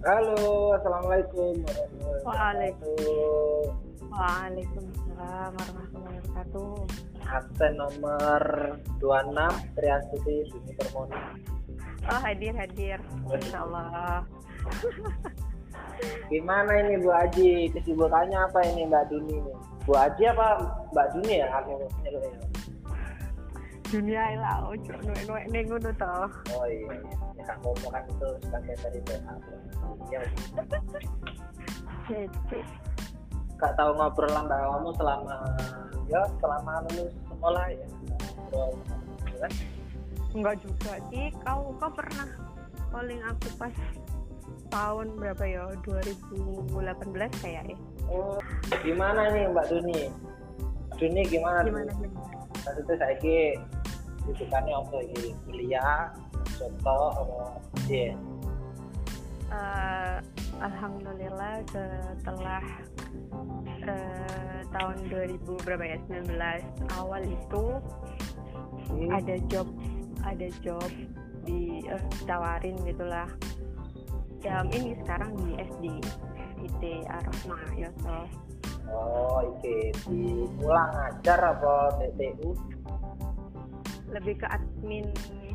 Halo, assalamualaikum warahmatullahi Waalaikumsalam. Waalaikumsalam warahmatullahi wabarakatuh. Absen nomor 26 Triasuti Bumi Permoni. Oh hadir hadir. Insya Allah. Gimana ini Bu Aji? Kesibukannya apa ini Mbak Duni? Bu Aji apa Mbak Duni ya? Aku nyeluk ya. Dunia lah, ojo nuek nuek neng ngono toh. Oh iya, ya kan ngomong kan itu sebagai dari PA. Ya, gak tahu ngobrol lah Mbak kamu selama ya selama lulus sekolah ya. Ngobrol, ya kan? Enggak juga sih. Kau kau pernah calling aku pas tahun berapa ya? 2018 kayak ya. Oh, gimana nih Mbak Duni? Duni gimana? Gimana gimana? Maksudnya saya rujukannya apa lagi kuliah, contoh apa iya. Eh, Alhamdulillah setelah eh, tahun 2000 berapa ya 19 awal itu Hmm. ada job ada job di eh, ditawarin gitulah jam ini sekarang di SD IT Arafma ya so Oh, iki di pulang ngajar apa TTU? Lebih ke admin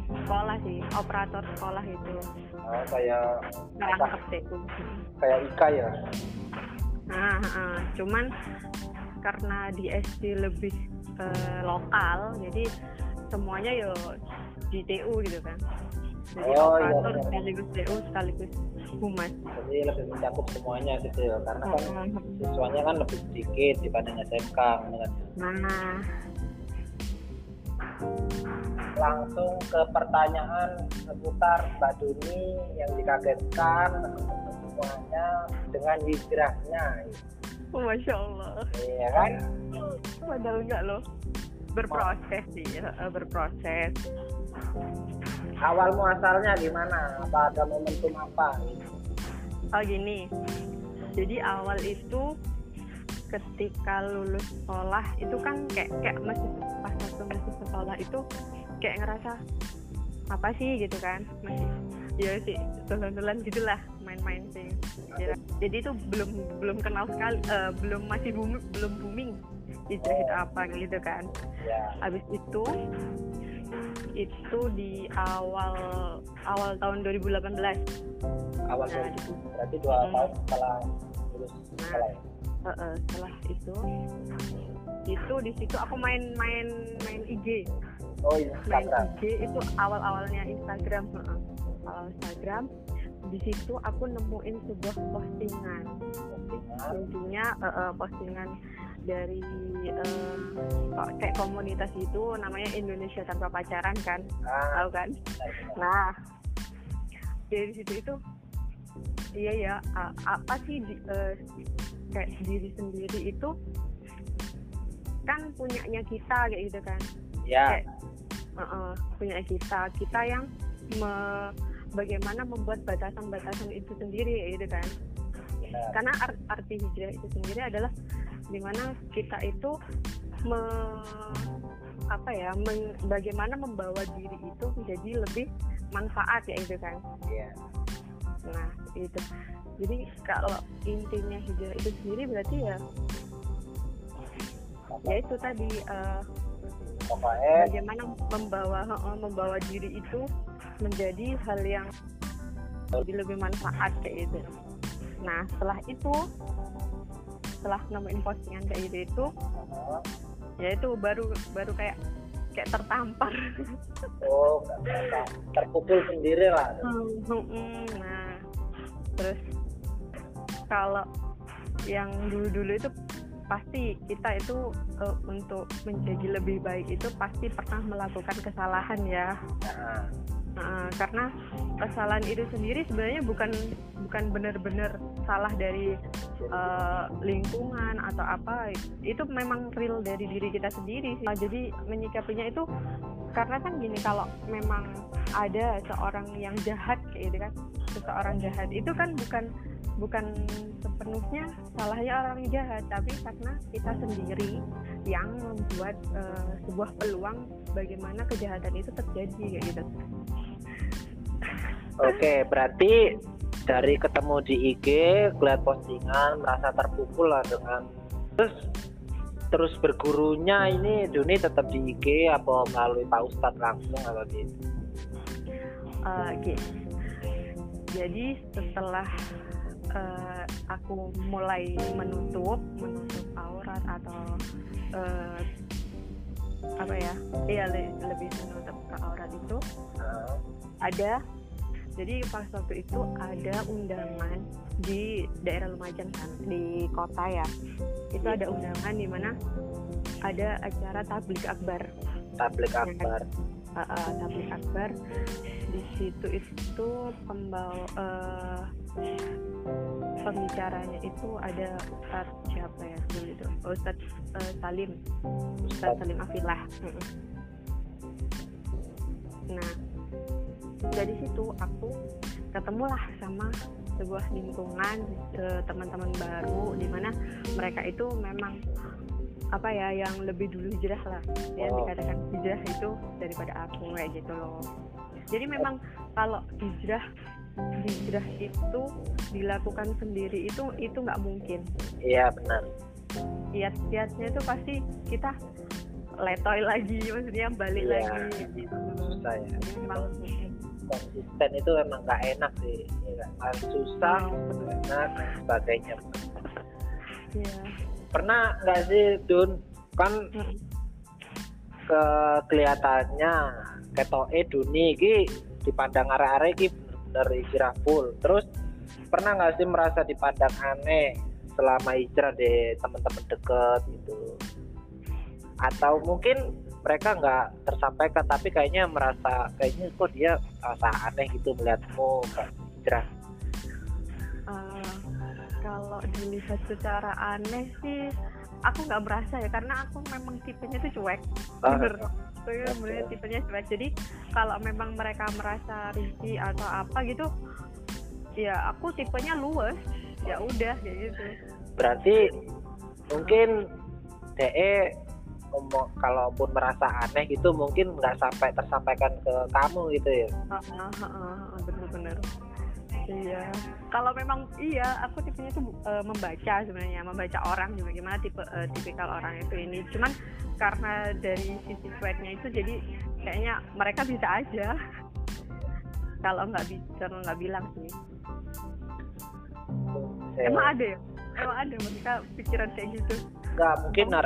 sekolah sih operator sekolah itu Oh, kayak ngerangkep TU kayak Ika ya. nah ah, cuman karena di SD lebih eh, lokal jadi semuanya yo di TU gitu kan jadi Oh, iya, operator iya. sekaligus TU sekaligus humas Jadi lebih mencakup semuanya gitu ya. Karena kan Mm-mm. siswanya kan lebih sedikit dibanding SMK kan. nah Langsung ke pertanyaan seputar Mbak Duni yang dikagetkan semuanya dengan hijrahnya. masya Allah Iya kan? padahal enggak loh berproses sih berproses Awal muasalnya gimana? Apa ada momentum apa? oh gini jadi awal itu ketika lulus sekolah itu kan kayak kayak masih pas waktu masih sekolah itu kayak ngerasa apa sih gitu kan masih ya sih tulan-tulan gitulah main-main sih Ya, jadi itu belum belum kenal sekali eh, belum masih booming, belum booming dijahit apa gitu kan Ya. habis itu itu di awal awal tahun 2018 Awal Nah, 2000. Berarti dua Hmm. tahun setelah lulus sekolah ya? Eh, eh, setelah itu itu di situ aku main main main IG Oh iya, main Instagram. IG itu awal awalnya Instagram awal Instagram di situ aku nemuin sebuah postingan. Intinya eh, eh, postingan dari kok- kayak komunitas itu namanya Indonesia tanpa pacaran kan? Ah, tahu kan. Nah, dari situ itu iya ya a- apa sih di- eh, kayak diri sendiri itu kan punyanya kita kayak gitu kan? Ya, kayak eh, punya kita kita yang me- bagaimana membuat batasan-batasan itu sendiri kayak gitu kan. Benar. karena ar- arti hijrah itu sendiri adalah di mana kita itu me- apa ya men- bagaimana membawa diri itu menjadi lebih manfaat ya itu kan. Iya. nah itu. Jadi kalau intinya hijrah itu sendiri berarti ya ya itu tadi eh, Bagaimana membawa membawa diri itu menjadi hal yang lebih lebih manfaat kayak gitu. Nah setelah itu setelah nemuin postingan kayak gitu itu oh, ya itu baru baru kayak kayak tertampar. Oh terpukul sendiri lah. Mm, nah terus kalau yang dulu-dulu itu pasti kita itu eh, untuk menjadi lebih baik itu pasti pernah melakukan kesalahan ya Nah, Nah, karena kesalahan itu sendiri sebenarnya bukan bukan benar-benar salah dari eh, lingkungan atau apa itu memang real dari diri kita sendiri sih. Nah, jadi menyikapinya itu karena kan gini kalau memang ada seorang yang jahat kayak gitu kan seseorang jahat itu kan bukan bukan sepenuhnya salahnya orang jahat tapi karena kita sendiri yang membuat eh, sebuah peluang bagaimana kejahatan itu terjadi kayak gitu Oke, berarti dari ketemu di IG lihat postingan merasa terpukul lah dengan terus terus bergurunya ini Duni tetap di IG apa melalui Pak Ustadz langsung atau gitu? Uh, okay. Jadi setelah uh, aku mulai menutup menutup aurat atau uh, apa ya? Iya lebih menutup ke aurat itu. Ada. Jadi pas waktu itu ada undangan di daerah Lumajang kan di kota ya. Itu ada undangan di mana ada acara tablik akbar. Tablik ya kan? akbar uh, tablik akbar. Di situ itu pembawa uh, pembicaranya itu ada Ustadz siapa ya? Dulu itu. Ustadz uh, Salim. Ustadz Salim. Afilah. Nah dari situ aku ketemulah sama sebuah lingkungan uh, teman-teman baru di mana mereka itu memang apa ya yang lebih dulu hijrah lah. Ya oh. dikatakan hijrah itu daripada aku kayak gitu loh. Jadi memang kalau hijrah hijrah itu dilakukan sendiri itu itu nggak mungkin. Iya benar. Kiat-kiatnya itu pasti kita letoy lagi maksudnya balik iya, lagi. gitu susah ya. Memang konsisten itu emang nggak enak sih ya, susah oh. enak dan sebagainya. Iya. Pernah nggak sih Dun? Kan hmm. ke kelihatannya ketoke Duni ki dipandang arah-arah ki dari hijrah full. Terus pernah nggak sih merasa dipandang aneh selama hijrah deh teman-teman deket gitu? Atau mungkin mereka nggak tersampaikan tapi kayaknya merasa kayaknya kok dia merasa aneh gitu melihatmu hijrah kalau dilihat secara aneh sih aku nggak merasa ya karena aku memang tipenya tuh cuek. Oh gitu ya sebenarnya tipenya cuek. Jadi kalau memang mereka merasa risih atau apa gitu ya aku tipenya luwes. Ya udah kayak gitu. Berarti mungkin DE kalaupun merasa aneh gitu mungkin nggak sampai tersampaikan ke kamu gitu ya? Bener-bener iya. Kalau memang iya aku tipenya tuh uh, membaca sebenarnya membaca orang juga. Gimana tipe uh, tipikal orang itu ini. Cuman karena dari sisi cueknya itu jadi kayaknya mereka bisa aja. Kalau nggak bisa nggak bilang sih. Ya. emang ada ya? Emang ada mereka pikiran kayak gitu? Nggak mungkin oh,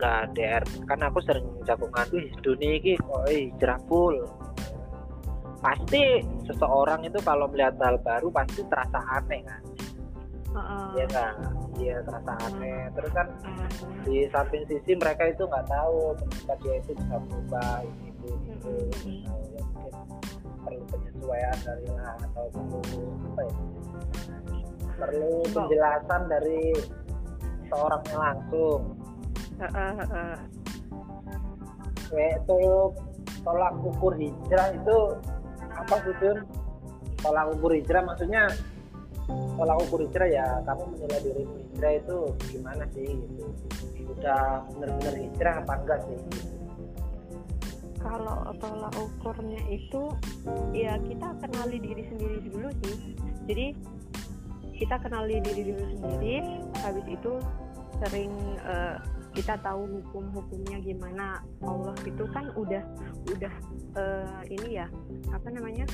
nggak DR kan aku sering jagungan wih dunia ini kok hijrah full pasti seseorang itu kalau melihat hal baru pasti terasa aneh kan? Uh, ya kan? Dia terasa aneh. Terus kan di samping sisi mereka itu nggak tahu ternyata dia itu bisa berubah ini itu itu nah, ya mungkin perlu penyesuaian dari lah atau perlu apa ya? Perlu penjelasan dari seorangnya langsung. Itu tolak ukur hijrah itu apa sih tolak ukur hijrah maksudnya tolak ukur hijrah ya kamu menilai diri hijrah itu gimana sih gitu. Udah benar-benar hijrah apa enggak sih? Kalau tolak ukurnya itu ya kita kenali diri sendiri dulu sih. Jadi kita kenali diri dulu sendiri habis itu sering uh, kita tahu hukum-hukumnya gimana Allah itu kan udah udah uh, ini ya apa namanya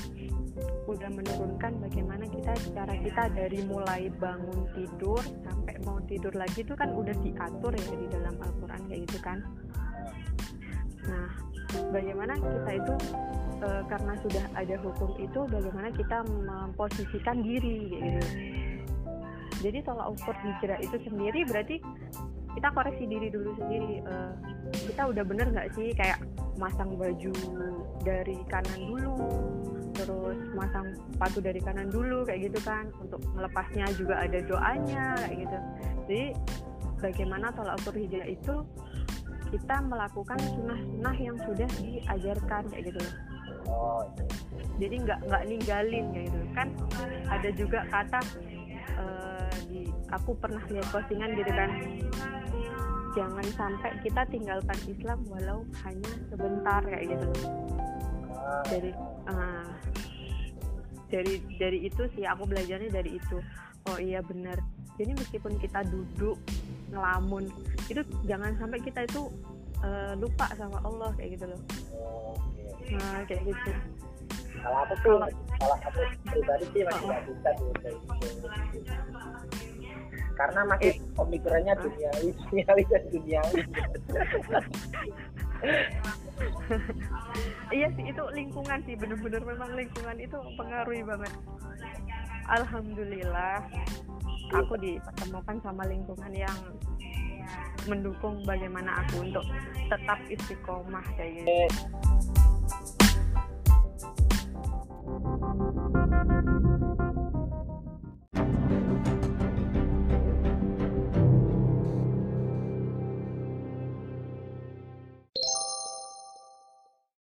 udah menurunkan bagaimana kita cara kita dari mulai bangun tidur sampai mau tidur lagi itu kan udah diatur ya di dalam Al-Quran kayak gitu kan. Nah bagaimana kita itu e, karena sudah ada hukum itu bagaimana kita memposisikan diri gitu jadi tolak ukur hijrah itu sendiri berarti kita koreksi diri dulu sendiri uh, kita udah bener nggak sih kayak masang baju dari kanan dulu terus masang sepatu dari kanan dulu kayak gitu kan? Untuk melepasnya juga ada doanya kayak gitu. Jadi bagaimana tolak ukur hijrah itu kita melakukan sunnah-sunnah yang sudah diajarkan kayak gitu. Oh, jadi nggak nggak ninggalin kayak gitu. Kan ada juga kata uh, aku pernah lihat postingan gitu kan. Jangan sampai kita tinggalkan Islam walau hanya sebentar kayak gitu. Jadi uh, dari dari itu sih aku belajarnya dari itu. Oh iya benar. Jadi meskipun kita duduk ngelamun itu jangan sampai kita itu uh, lupa sama Allah kayak gitu loh. Oh, nah kayak gitu. Kalau aku tuh kalau aku pribadi sih masih nggak bisa karena masih eh. pemikirannya duniawi duniawi dan duniawi iya sih itu lingkungan sih bener-bener memang lingkungan itu pengaruhi banget alhamdulillah aku dipertemukan sama lingkungan yang mendukung bagaimana aku untuk tetap istiqomah kayak gitu. Eh.